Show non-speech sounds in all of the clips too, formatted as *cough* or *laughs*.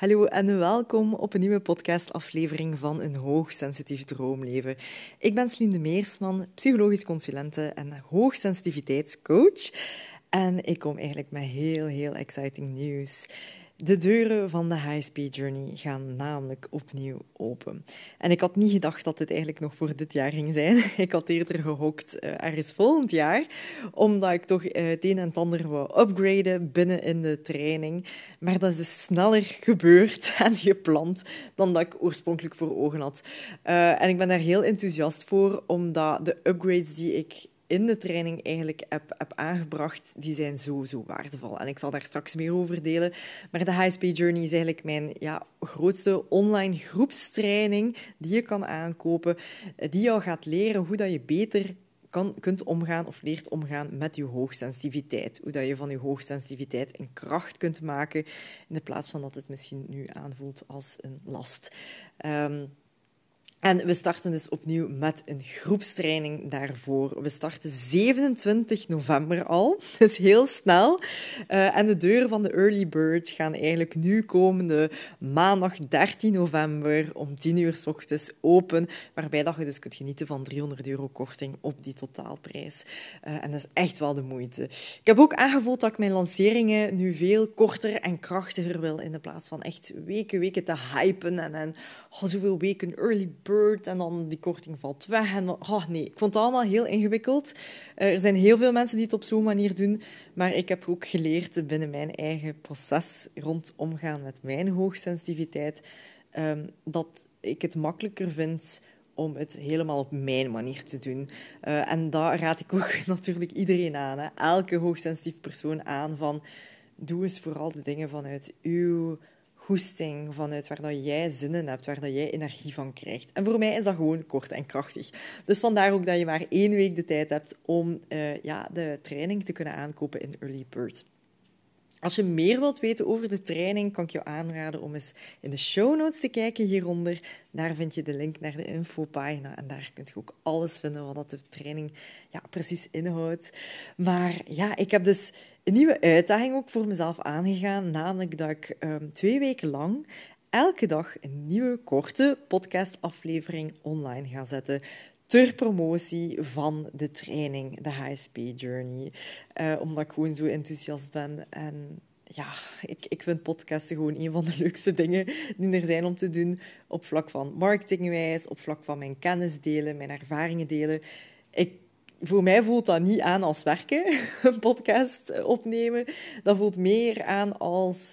Hallo en welkom op een nieuwe podcastaflevering van Een Hoogsensitief Droomleven. Ik ben Slinde Meersman, psychologisch consulente en hoogsensitiviteitscoach. En ik kom eigenlijk met heel, heel exciting nieuws. De deuren van de High Speed Journey gaan namelijk opnieuw open. En ik had niet gedacht dat dit eigenlijk nog voor dit jaar ging zijn. *laughs* Ik had eerder gehokt uh, ergens volgend jaar, omdat ik toch uh, het een en ander wou upgraden binnen in de training. Maar dat is dus sneller gebeurd *laughs* en gepland dan dat ik oorspronkelijk voor ogen had. Uh, en ik ben daar heel enthousiast voor, omdat de upgrades die ik in de training eigenlijk heb, heb aangebracht, die zijn zo, zo waardevol. En ik zal daar straks meer over delen. Maar de HSP Journey is eigenlijk mijn ja, grootste online groepstraining die je kan aankopen, die jou gaat leren hoe dat je beter kan, kunt omgaan of leert omgaan met je hoogsensitiviteit. Hoe dat je van je hoogsensitiviteit een kracht kunt maken, in de plaats van dat het misschien nu aanvoelt als een last. Um, en we starten dus opnieuw met een groepstraining daarvoor. We starten 27 november al, *laughs* dus heel snel. Uh, en de deuren van de Early Bird gaan eigenlijk nu komende maandag 13 november om 10 uur s ochtends open, waarbij dat je dus kunt genieten van 300 euro korting op die totaalprijs. Uh, en dat is echt wel de moeite. Ik heb ook aangevoeld dat ik mijn lanceringen nu veel korter en krachtiger wil, in de plaats van echt weken, weken te hypen en, en oh, zoveel weken Early Bird en dan die korting valt weg. En oh nee, ik vond het allemaal heel ingewikkeld. Eh, er zijn heel veel mensen die het op zo'n manier doen, maar ik heb ook geleerd binnen mijn eigen proces rond omgaan met mijn hoogsensitiviteit, um, dat ik het makkelijker vind om het helemaal op mijn manier te doen. Uh, en daar raad ik ook *laughs* natuurlijk iedereen aan, hè. elke hoogsensitief persoon aan van doe eens vooral de dingen vanuit uw goesting, vanuit waar dat jij zin in hebt, waar dat jij energie van krijgt. En voor mij is dat gewoon kort en krachtig. Dus vandaar ook dat je maar één week de tijd hebt om uh, ja, de training te kunnen aankopen in Early Bird. Als je meer wilt weten over de training, kan ik je aanraden om eens in de show notes te kijken hieronder. Daar vind je de link naar de infopagina en daar kun je ook alles vinden wat de training ja, precies inhoudt. Maar ja, ik heb dus een nieuwe uitdaging ook voor mezelf aangegaan, namelijk dat ik um, twee weken lang elke dag een nieuwe korte podcastaflevering online ga zetten ter promotie van de training, de HSP Journey. Uh, omdat ik gewoon zo enthousiast ben en ja, ik, ik vind podcasten gewoon een van de leukste dingen die er zijn om te doen. Op vlak van marketingwijs, op vlak van mijn kennis delen, mijn ervaringen delen. Ik, voor mij voelt dat niet aan als werken, *laughs* een podcast opnemen. Dat voelt meer aan als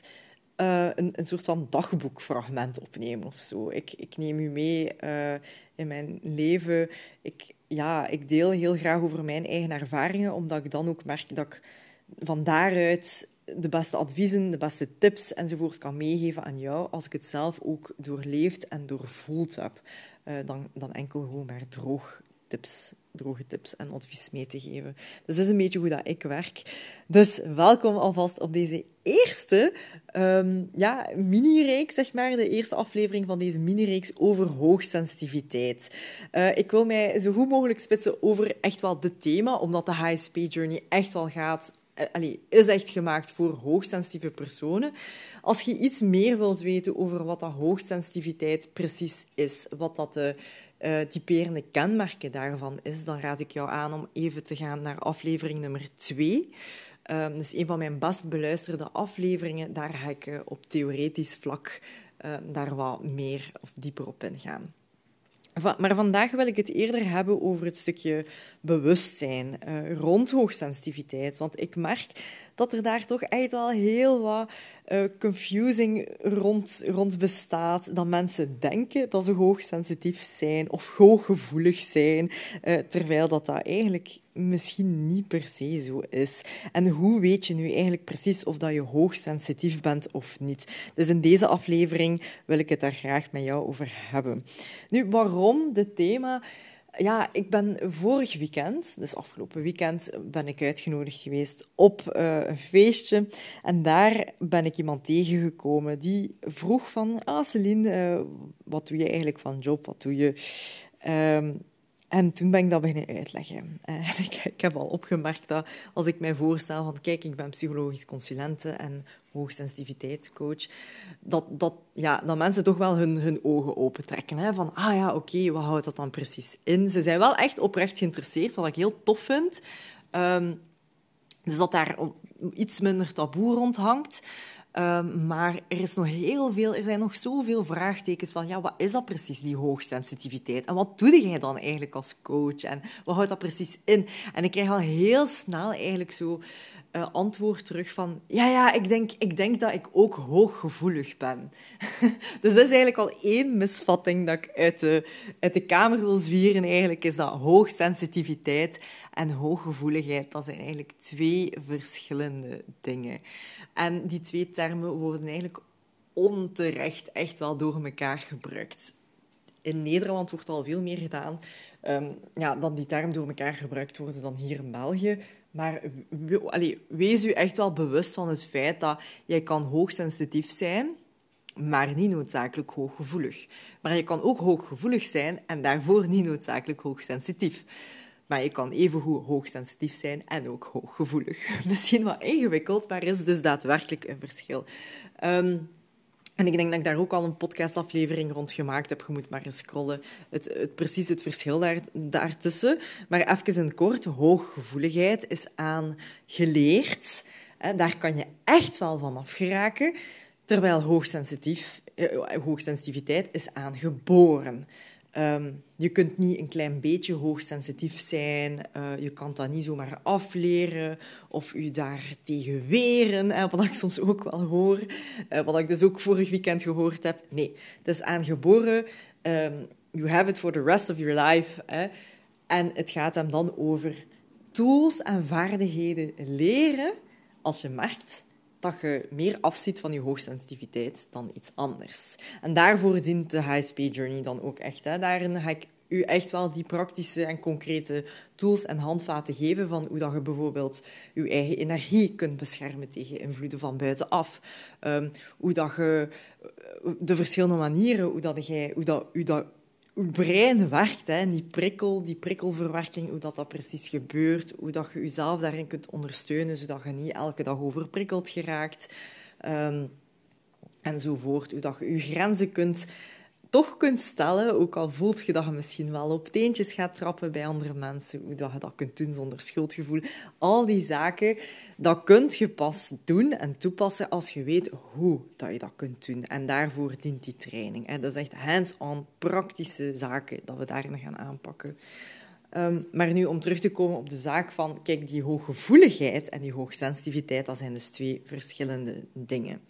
uh, een, een soort van dagboekfragment opnemen of zo. Ik, ik neem u mee uh, in mijn leven. Ik, ja, ik deel heel graag over mijn eigen ervaringen, omdat ik dan ook merk dat ik van daaruit de beste adviezen, de beste tips enzovoort kan meegeven aan jou als ik het zelf ook doorleefd en doorvoeld heb. Uh, dan, dan enkel gewoon maar droog tips, droge tips en advies mee te geven. Dus dat is een beetje hoe dat ik werk. Dus welkom alvast op deze eerste um, ja, mini-reeks, zeg maar. De eerste aflevering van deze mini-reeks over hoogsensitiviteit. Uh, ik wil mij zo goed mogelijk spitsen over echt wel dit thema, omdat de HSP Journey echt wel gaat allee, is echt gemaakt voor hoogsensitieve personen. Als je iets meer wilt weten over wat dat hoogsensitiviteit precies is, wat dat de uh, typerende kenmerken daarvan is, dan raad ik jou aan om even te gaan naar aflevering nummer 2. Uh, dat is een van mijn best beluisterde afleveringen. Daar ga ik uh, op theoretisch vlak uh, daar wat meer of dieper op ingaan. Maar vandaag wil ik het eerder hebben over het stukje bewustzijn uh, rond hoogsensitiviteit. Want ik merk dat er daar toch echt wel heel wat uh, confusing rond, rond bestaat. Dat mensen denken dat ze hoogsensitief zijn of hooggevoelig zijn, uh, terwijl dat, dat eigenlijk misschien niet per se zo is. En hoe weet je nu eigenlijk precies of dat je hoogsensitief bent of niet? Dus in deze aflevering wil ik het daar graag met jou over hebben. Nu, waarom dit thema? Ja, ik ben vorig weekend, dus afgelopen weekend, ben ik uitgenodigd geweest op uh, een feestje. En daar ben ik iemand tegengekomen die vroeg van, ah Celine, uh, wat doe je eigenlijk van job? Wat doe je? Um, en toen ben ik dat beginnen uitleggen. En *laughs* ik, ik, heb al opgemerkt dat als ik mij voorstel van kijk, ik ben psychologisch consulente en hoogsensitiviteitscoach, dat, dat, ja, dat mensen toch wel hun, hun ogen opentrekken. Hè? Van, ah ja, oké, wat houdt dat dan precies in? Ze zijn wel echt oprecht geïnteresseerd, wat ik heel tof vind. Ehm, dus dat daar iets minder taboe rond hangt. Ehm, maar er, is nog heel veel, er zijn nog zoveel vraagtekens van ja, wat is dat precies, die hoogsensitiviteit? En wat doe jij dan eigenlijk als coach? En wat houdt dat precies in? En ik krijg al heel snel eigenlijk zo uh, antwoord terug van ja, ja, ik denk, ik denk dat ik ook hooggevoelig ben. *laughs* dus dat is eigenlijk al één misvatting dat ik uit de, uit de kamer wil zwieren. Eigenlijk is dat hoogsensitiviteit en hooggevoeligheid. Dat zijn eigenlijk twee verschillende dingen. En die twee termen worden eigenlijk onterecht echt wel door elkaar gebruikt. In Nederland wordt al veel meer gedaan um, ja, dat die term door elkaar gebruikt worden dan hier in België. Maar wees u echt wel bewust van het feit dat jij kan hoogsensitief zijn, maar niet noodzakelijk hooggevoelig. Maar je kan ook hooggevoelig zijn en daarvoor niet noodzakelijk hoogsensitief. Maar je kan evengoed hoogsensitief zijn en ook hooggevoelig. *laughs* Misschien wat ingewikkeld, maar er is dus daadwerkelijk een verschil. Um, en ik denk dat ik daar ook al een podcastaflevering rond gemaakt heb. Je moet maar eens scrollen. Het, het, precies het verschil daar, daartussen. Maar even in kort. Hooggevoeligheid is aangeleerd. Daar kan je echt wel van afgeraken. Terwijl hoogsensitief, eh, hoogsensitiviteit is aangeboren. Ehm, je kunt niet een klein beetje hoogsensitief zijn, uh, je kan dat niet zomaar afleren of je daar tegen weren, hè, wat ik *laughs* soms ook wel hoor, uh, wat ik dus ook vorig weekend gehoord heb. Nee, het is aangeboren, um, you have it for the rest of your life. Hè. En het gaat hem dan over tools en vaardigheden leren als je merkt dat je meer afziet van je hoogsensitiviteit dan iets anders. En daarvoor dient de HSP Journey dan ook echt. Hè. Daarin ga ik u echt wel die praktische en concrete tools en handvaten geven van hoe dat je bijvoorbeeld je eigen energie kunt beschermen tegen invloeden van buitenaf. Um, hoe dat je de verschillende manieren, hoe dat jij, hoe dat, hoe dat brein werkt, hè, die prikkel, die prikkelverwerking, hoe dat, dat precies gebeurt, hoe dat je jezelf daarin kunt ondersteunen, zodat je niet elke dag overprikkeld geraakt, um, enzovoort. Hoe dat je je grenzen kunt toch kunt stellen, ook al voelt je dat je misschien wel op teentjes gaat trappen bij andere mensen, hoe dat je dat kunt doen zonder schuldgevoel. Al die zaken, dat kunt je pas doen en toepassen als je weet hoe dat je dat kunt doen. En daarvoor dient die training. Dat is echt hands-on praktische zaken dat we daarin gaan aanpakken. Um, maar nu om terug te komen op de zaak van, kijk, die hooggevoeligheid en die hoogsensitiviteit, dat zijn dus twee verschillende dingen.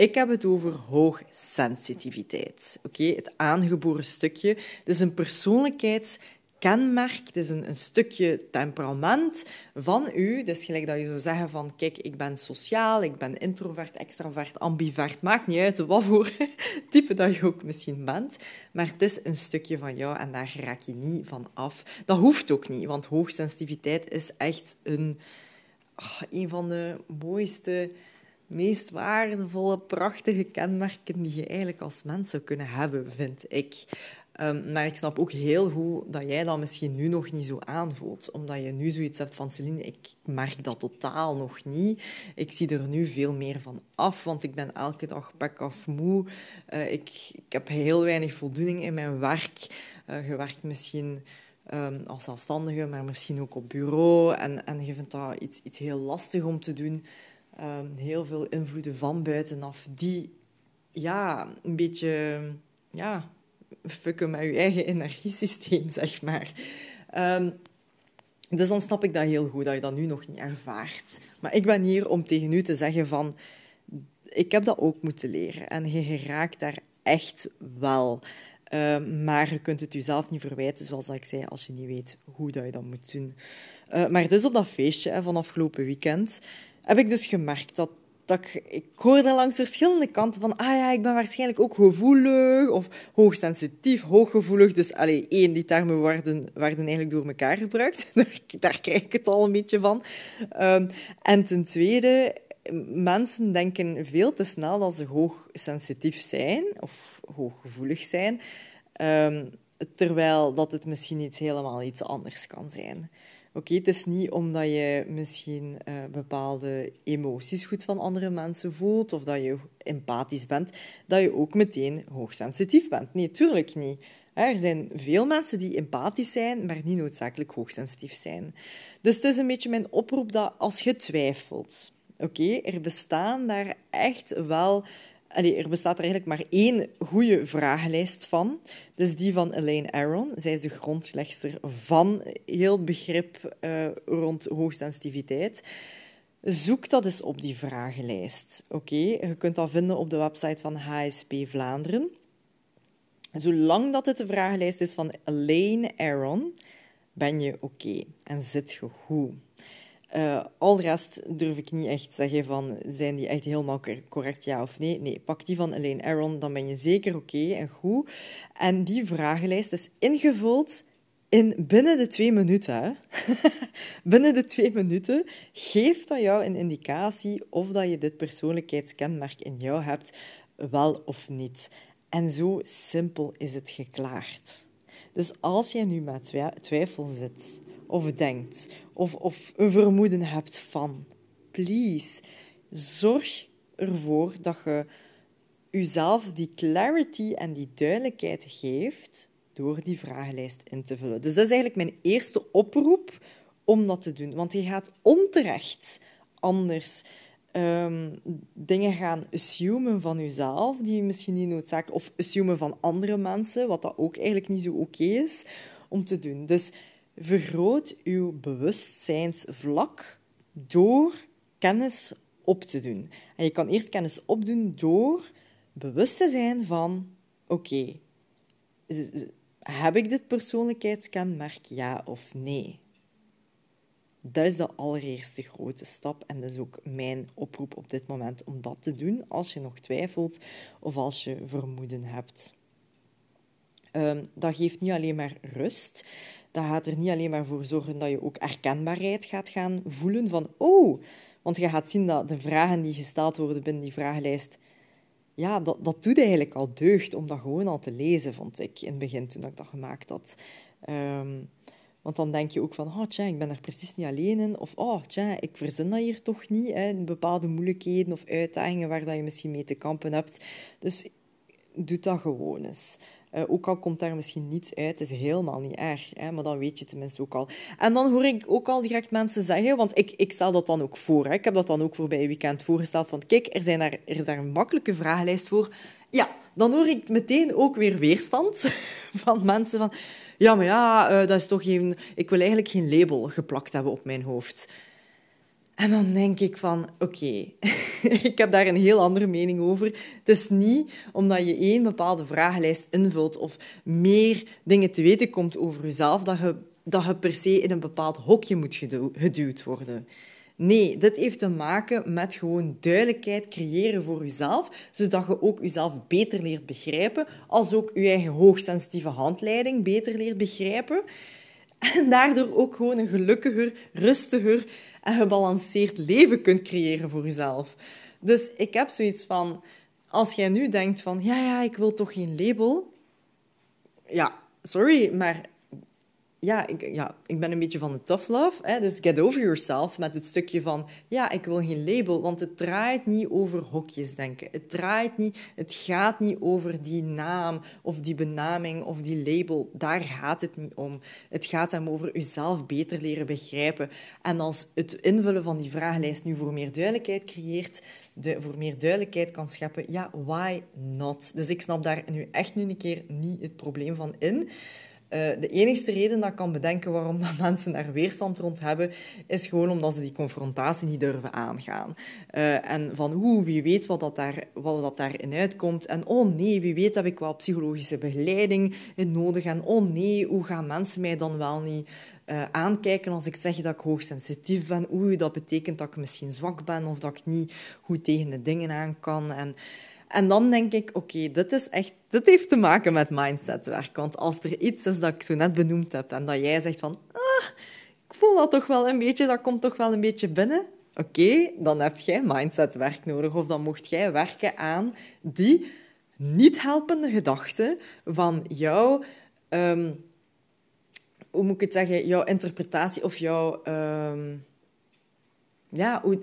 Ik heb het over hoogsensitiviteit. Oké, het aangeboren stukje. Dus een persoonlijkheidskenmerk, het is een, een, stukje temperament van u. Dus gelijk dat je zou zeggen van, kijk, ik ben sociaal, ik ben introvert, extravert, ambivert, maakt niet uit wat voor *laughs* type dat je ook misschien bent. Maar het is een stukje van jou en daar raak je niet van af. Dat hoeft ook niet, want hoogsensitiviteit is echt een, oh, een van de mooiste meest waardevolle, prachtige kenmerken die je eigenlijk als mens zou kunnen hebben, vind ik. Um, maar ik snap ook heel goed dat jij dat misschien nu nog niet zo aanvoelt. Omdat je nu zoiets hebt van, Celine, ik merk dat totaal nog niet. Ik zie er nu veel meer van af, want ik ben elke dag back af moe. Uh, ik, ik heb heel weinig voldoening in mijn werk. Uh, je werkt misschien... Um, als zelfstandige, maar misschien ook op bureau. En, en je vindt dat iets, iets heel lastig om te doen. Ehm, heel veel invloeden van buitenaf die ja, een beetje ja, fucken met je eigen energiesysteem, *laughs* zeg maar. Um, dus dan snap ik dat heel goed, dat je dat nu nog niet ervaart. Maar ik ben hier om tegen u te zeggen van... Ik heb dat ook moeten leren. En je geraakt daar echt wel. Um, maar je kunt het jezelf niet verwijten, zoals ik zei, als je niet weet hoe dat je dat moet doen. Uh, maar dus op dat feestje van afgelopen weekend heb ik dus gemerkt dat, dat ik, ik hoorde langs verschillende kanten van, ah ja, ik ben waarschijnlijk ook gevoelig of hoogsensitief, hooggevoelig. Dus allee, één, die termen werden, eigenlijk door elkaar gebruikt. *laughs* Daar, krijg ik het al een beetje van. Um, en ten tweede, mensen denken veel te snel dat ze hoogsensitief zijn of hooggevoelig zijn. Um, terwijl dat het misschien iets helemaal iets anders kan zijn. Oké, het is niet omdat je misschien uh, bepaalde emoties goed van andere mensen voelt of dat je empathisch bent, dat je ook meteen hoogsensitief bent. Nee, tuurlijk niet. Er zijn veel mensen die empathisch zijn, maar niet noodzakelijk hoogsensitief zijn. Dus het is een beetje mijn oproep dat als je twijfelt, oké, er bestaan daar echt wel er bestaat er eigenlijk maar één goede vragenlijst van. Dus die van Elaine Aron. Zij is de grondlegster van heel het begrip uh, rond hoogsensitiviteit. Zoek dat eens op die vragenlijst. Oké, je kunt dat vinden op de website van HSP Vlaanderen. Zolang dat het de vragenlijst is van Elaine Aron, ben je oké en zit je goed. Uh, al de rest durf ik niet echt zeggen van, zijn die echt helemaal correct, ja of nee? Nee, pak die van Elaine Aron, dan ben je zeker oké en goed. En die vragenlijst is ingevuld in binnen de twee minuten. *laughs* binnen de twee minuten geeft dat jou een indicatie of dat je dit persoonlijkheidskenmerk in jou hebt, wel of niet. En zo simpel is het geklaard. Dus als jij nu met twijfel zit of denkt of, of een vermoeden hebt van, please, zorg ervoor dat je jezelf die clarity en die duidelijkheid geeft door die vragenlijst in te vullen. Dus dat is eigenlijk mijn eerste oproep om dat te doen. Want je gaat onterecht anders um, dingen gaan assumen van jezelf, die je misschien niet noodzakelijk... Of assumen van andere mensen, wat dat ook eigenlijk niet zo oké is om te doen. Dus vergroot uw bewustzijnsvlak door kennis op te doen. En je kan eerst kennis opdoen door bewust te zijn van... Oké, heb ik dit persoonlijkheidskenmerk, ja of nee? Dat is de allereerste grote stap en dat is ook mijn oproep op dit moment om dat te doen als je nog twijfelt of als je vermoeden hebt. Um, dat geeft niet alleen maar rust, dat gaat er niet alleen maar voor zorgen dat je ook herkenbaarheid gaat gaan voelen van oh, want je gaat zien dat de vragen die gesteld worden binnen die vragenlijst, ja, dat, dat doet eigenlijk al deugd om dat gewoon al te lezen, vond ik in het begin toen ik dat gemaakt had. Um, want dan denk je ook van, oh tja, ik ben er precies niet alleen in. Of, oh tja, ik verzin dat hier toch niet. Hè, bepaalde moeilijkheden of uitdagingen waar dat je misschien mee te kampen hebt. Dus doe dat gewoon eens. Uh, ook al komt daar misschien niets uit, is helemaal niet erg. Hè, maar dan weet je tenminste ook al. En dan hoor ik ook al direct mensen zeggen, want ik, ik stel dat dan ook voor. Hè, ik heb dat dan ook voor bij weekend voorgesteld. Van kijk, er, zijn daar, er is daar een makkelijke vragenlijst voor. Ja, dan hoor ik meteen ook weer weerstand *laughs* van mensen van... Ja, maar ja, uh, dat is toch geen... Ik wil eigenlijk geen label geplakt hebben op mijn hoofd. En dan denk ik van, oké, *laughs* ik heb daar een heel andere mening over. Het is niet omdat je één bepaalde vragenlijst invult of meer dingen te weten komt over jezelf, dat je, dat je per se in een bepaald hokje moet geduwd worden. Nee, dit heeft te maken met gewoon duidelijkheid creëren voor jezelf, zodat je ook jezelf beter leert begrijpen, als ook je eigen hoogsensitieve handleiding beter leert begrijpen. En daardoor ook gewoon een gelukkiger, rustiger en gebalanceerd leven kunt creëren voor jezelf. Dus ik heb zoiets van, als jij nu denkt van, ja, ja, ik wil toch geen label. Ja, sorry, maar ja ik, ja, ik ben een beetje van de tough love. Hè? Dus get over yourself met het stukje van... Ja, ik wil geen label, want het draait niet over hokjes denken. Het draait niet... Het gaat niet over die naam of die benaming of die label. Daar gaat het niet om. Het gaat hem over jezelf beter leren begrijpen. En als het invullen van die vragenlijst nu voor meer duidelijkheid creëert... De, voor meer duidelijkheid kan scheppen, ja, why not? Dus ik snap daar nu echt nu een keer niet het probleem van in. Uh, de enige reden dat ik kan bedenken waarom dat *laughs* mensen daar weerstand rond hebben, is gewoon omdat ze die confrontatie niet durven aangaan. Uh, en van, oeh, wie weet wat dat, daar, wat dat daarin uitkomt. En oh nee, wie weet heb ik wel psychologische begeleiding nodig. En oh nee, hoe gaan mensen mij dan wel niet uh, aankijken als ik zeg dat ik hoogsensitief ben? Oeh, dat betekent dat ik misschien zwak ben of dat ik niet goed tegen de dingen aan kan. En en dan denk ik, oké, dit is echt, dit heeft te maken met mindsetwerk. Want als er iets is dat ik zo net benoemd heb en dat jij zegt van, ah, ik voel dat toch wel een beetje, dat komt toch wel een beetje binnen. Oké, dan heb jij mindsetwerk nodig. Of dan mocht jij werken aan die niet helpende gedachten van jouw ehm, hoe moet ik het zeggen, jouw interpretatie of jouw, ehm, ja, hoe,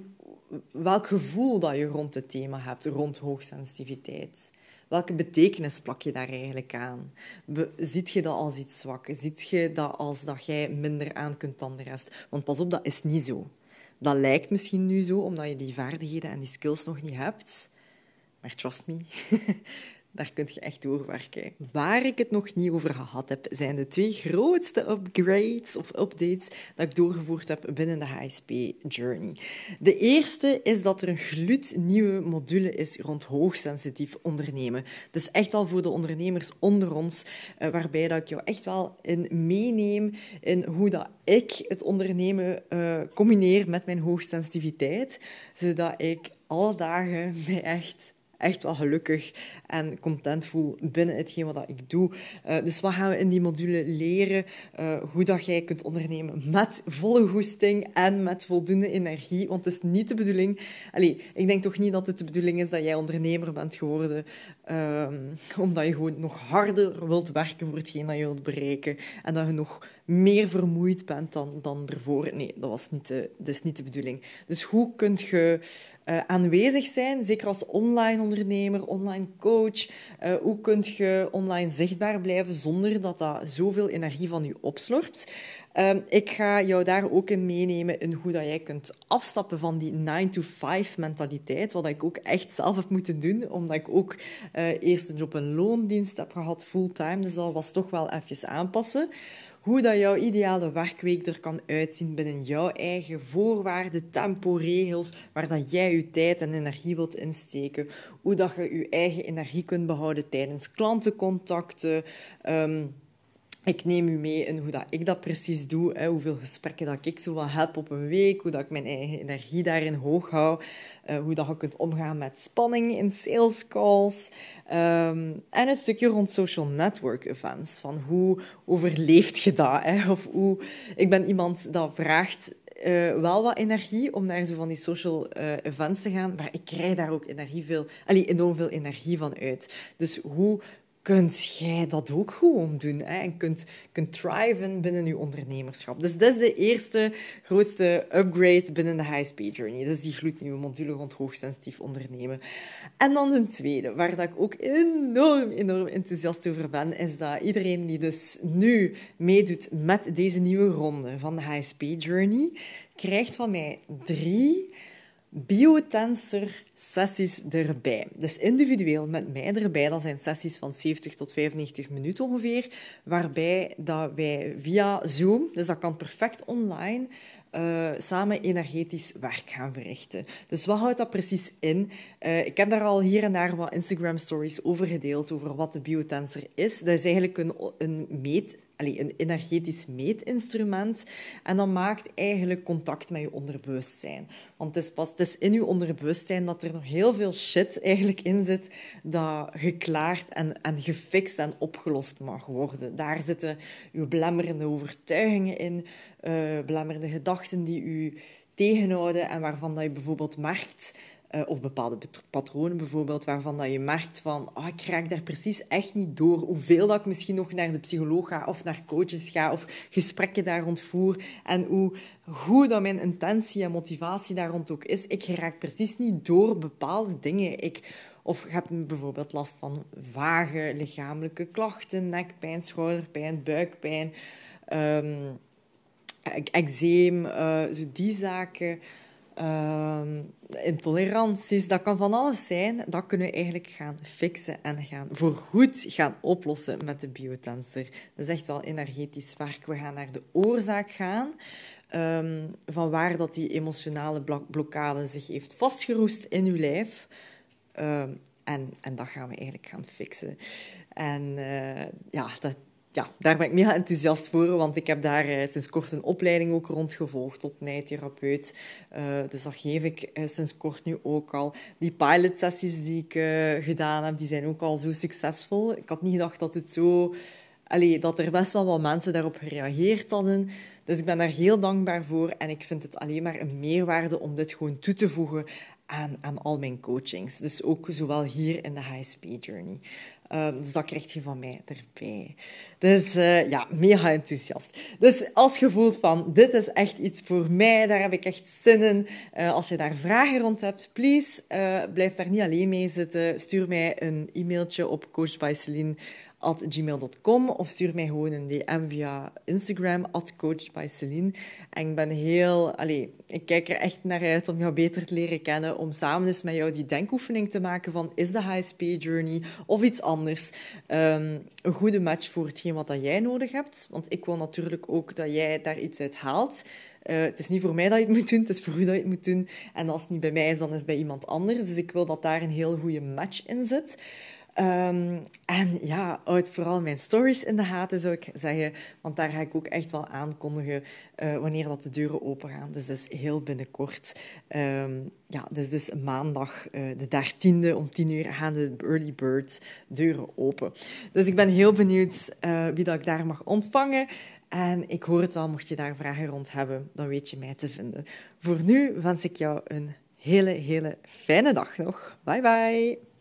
welk gevoel dat je rond het thema hebt, rond hoogsensitiviteit. Welke betekenis plak je daar eigenlijk aan? Ziet je dat als iets zwak? Ziet je dat als dat jij minder aan kunt dan de rest? Want pas op, dat is niet zo. Dat lijkt misschien nu zo, omdat je die vaardigheden en die skills nog niet hebt. Maar trust me, *laughs* Daar kun je echt doorwerken. Waar ik het nog niet over gehad heb, zijn de twee grootste upgrades of updates dat ik doorgevoerd heb binnen de HSP Journey. De eerste is dat er een gloednieuwe module is rond hoogsensitief ondernemen. Dus echt wel voor de ondernemers onder ons, eh, waarbij dat ik jou echt wel in meeneem in hoe dat ik het ondernemen uh, combineer met mijn hoogsensitiviteit, zodat ik alle dagen mij echt echt wel gelukkig en content voel binnen hetgeen wat ik doe. Uh, dus wat gaan we in die module leren? Uh, hoe dat jij kunt ondernemen met volle goesting en met voldoende energie. Want het is niet de bedoeling... Allee, ik denk toch niet dat het de bedoeling is dat jij ondernemer bent geworden uh, omdat je gewoon nog harder wilt werken voor hetgeen dat je wilt bereiken en dat je nog meer vermoeid bent dan, dan ervoor. Nee, dat, was niet de, dat is niet de bedoeling. Dus hoe kun je uh, aanwezig zijn, zeker als online ondernemer, online coach? Uh, hoe kun je online zichtbaar blijven zonder dat dat zoveel energie van je opslorpt? Uh, ik ga jou daar ook in meenemen in hoe dat jij kunt afstappen van die 9-to-5 mentaliteit, wat ik ook echt zelf heb moeten doen, omdat ik ook uh, eerst een job in loondienst heb gehad, fulltime, dus dat was toch wel even aanpassen. Hoe dat jouw ideale werkweek er kan uitzien binnen jouw eigen voorwaarden, tempo, regels, waar dat jij je tijd en energie wilt insteken, hoe dat je je eigen energie kunt behouden tijdens klantencontacten, um, ik neem u mee in hoe dat ik dat precies doe, hè, hoeveel gesprekken dat ik zo wel heb op een week, hoe dat ik mijn eigen energie daarin hoog hou, uh, hoe dat je kunt omgaan met spanning in sales calls um, en een stukje rond social network events, van hoe overleeft je dat? Hè? Of hoe... Ik ben iemand dat vraagt uh, wel wat energie om naar zo van die social uh, events te gaan, maar ik krijg daar ook energie veel, enorm veel energie van uit. Dus hoe kunt jij dat ook gewoon doen hè? en kunt, kunt thriven binnen je ondernemerschap. Dus dat is de eerste grootste upgrade binnen de HSP Journey. Dat is die gloednieuwe module rond hoogsensitief ondernemen. En dan een tweede, waar dat ik ook enorm, enorm enthousiast over ben, is dat iedereen die dus nu meedoet met deze nieuwe ronde van de HSP Journey, krijgt van mij drie biotensor sessies erbij. Dus individueel met mij erbij. Dat zijn sessies van 70 tot 95 minuten ongeveer, waarbij dat wij via Zoom, dus dat kan perfect online, uh, samen energetisch werk gaan verrichten. Dus wat houdt dat precies in? Uh, ik heb daar al hier en daar wat Instagram stories over gedeeld, over wat de biotensor is. Dat is eigenlijk een, een meet een energetisch meetinstrument. En dat maakt eigenlijk contact met je onderbewustzijn. Want het is pas het is in je onderbewustzijn dat er nog heel veel shit eigenlijk in zit dat geklaard en, en gefixt en opgelost mag worden. Daar zitten je belemmerende overtuigingen in, uh, gedachten die u tegenhouden en waarvan dat je bijvoorbeeld merkt uh, of bepaalde patronen bijvoorbeeld, waarvan dat je merkt van, oh, ik raak daar precies echt niet door. Hoeveel dat ik misschien nog naar de psycholoog ga of naar coaches ga of gesprekken daar rond voer. En hoe goed dat mijn intentie en motivatie daar rond ook is. Ik raak precies niet door bepaalde dingen. Ik, of heb bijvoorbeeld last van vage lichamelijke klachten, nekpijn, schouderpijn, buikpijn, um, eczeem, uh, zo die zaken uh, intoleranties, dat kan van alles zijn. Dat kunnen we eigenlijk gaan fixen en gaan voorgoed gaan oplossen met de biotensor. Dat is echt wel energetisch werk. We gaan naar de oorzaak gaan. Um, van waar dat die emotionale blokkade zich heeft vastgeroest in uw lijf. Um, en, en dat gaan we eigenlijk gaan fixen. En uh, ja, dat, ja, daar ben ik mega enthousiast voor, want ik heb daar uh, sinds kort een opleiding ook rondgevolgd tot nijtherapeut. Uh, dus dat geef ik uh, sinds kort nu ook al. Die pilotsessies die ik gedaan heb, die zijn ook al zo succesvol. Ik had niet gedacht dat het zo... Allee, dat er best wel wat mensen daarop gereageerd hadden. Dus ik ben daar heel dankbaar voor en ik vind het alleen maar een meerwaarde om dit gewoon toe te voegen aan, aan al mijn coachings. Dus ook zowel hier in de HSP Journey. Um, dus dat krijg je van mij erbij. Dus uh, ja, mega enthousiast. Dus als je voelt van, dit is echt iets voor mij, daar heb ik echt zin in. Uh, als je daar vragen rond hebt, please, blijf daar niet alleen mee zitten. Stuur mij een e-mailtje op coachbyceline gmail.com of stuur mij gewoon een DM via Instagram, at coachbyceline. En ik ben heel... Allez, ik kijk er echt naar uit om jou beter te leren kennen, om samen eens met jou die denkoefening te maken van is de HSP journey of iets anders um, een goede match voor hetgeen wat dat jij nodig hebt. Want ik wil natuurlijk ook dat jij daar iets uit haalt. Uh, het is niet voor mij dat je het moet doen, het is voor u dat je het moet doen. En als het niet bij mij is, dan is het bij iemand anders. Dus ik wil dat daar een heel goede match in zit. Um, en ja, houd vooral mijn stories in de gaten, zou ik zeggen. Want daar ga ik ook echt wel aankondigen uh, wanneer dat de deuren open gaan. Dus dat is heel binnenkort. Um, ja, dus, dus maandag uh, de 13e om 10 uur gaan de Early Bird deuren open. Dus ik ben heel benieuwd uh, wie dat ik daar mag ontvangen. En ik hoor het wel, mocht je daar vragen rond hebben, dan weet je mij te vinden. Voor nu wens ik jou een hele, hele fijne dag nog. Bye bye.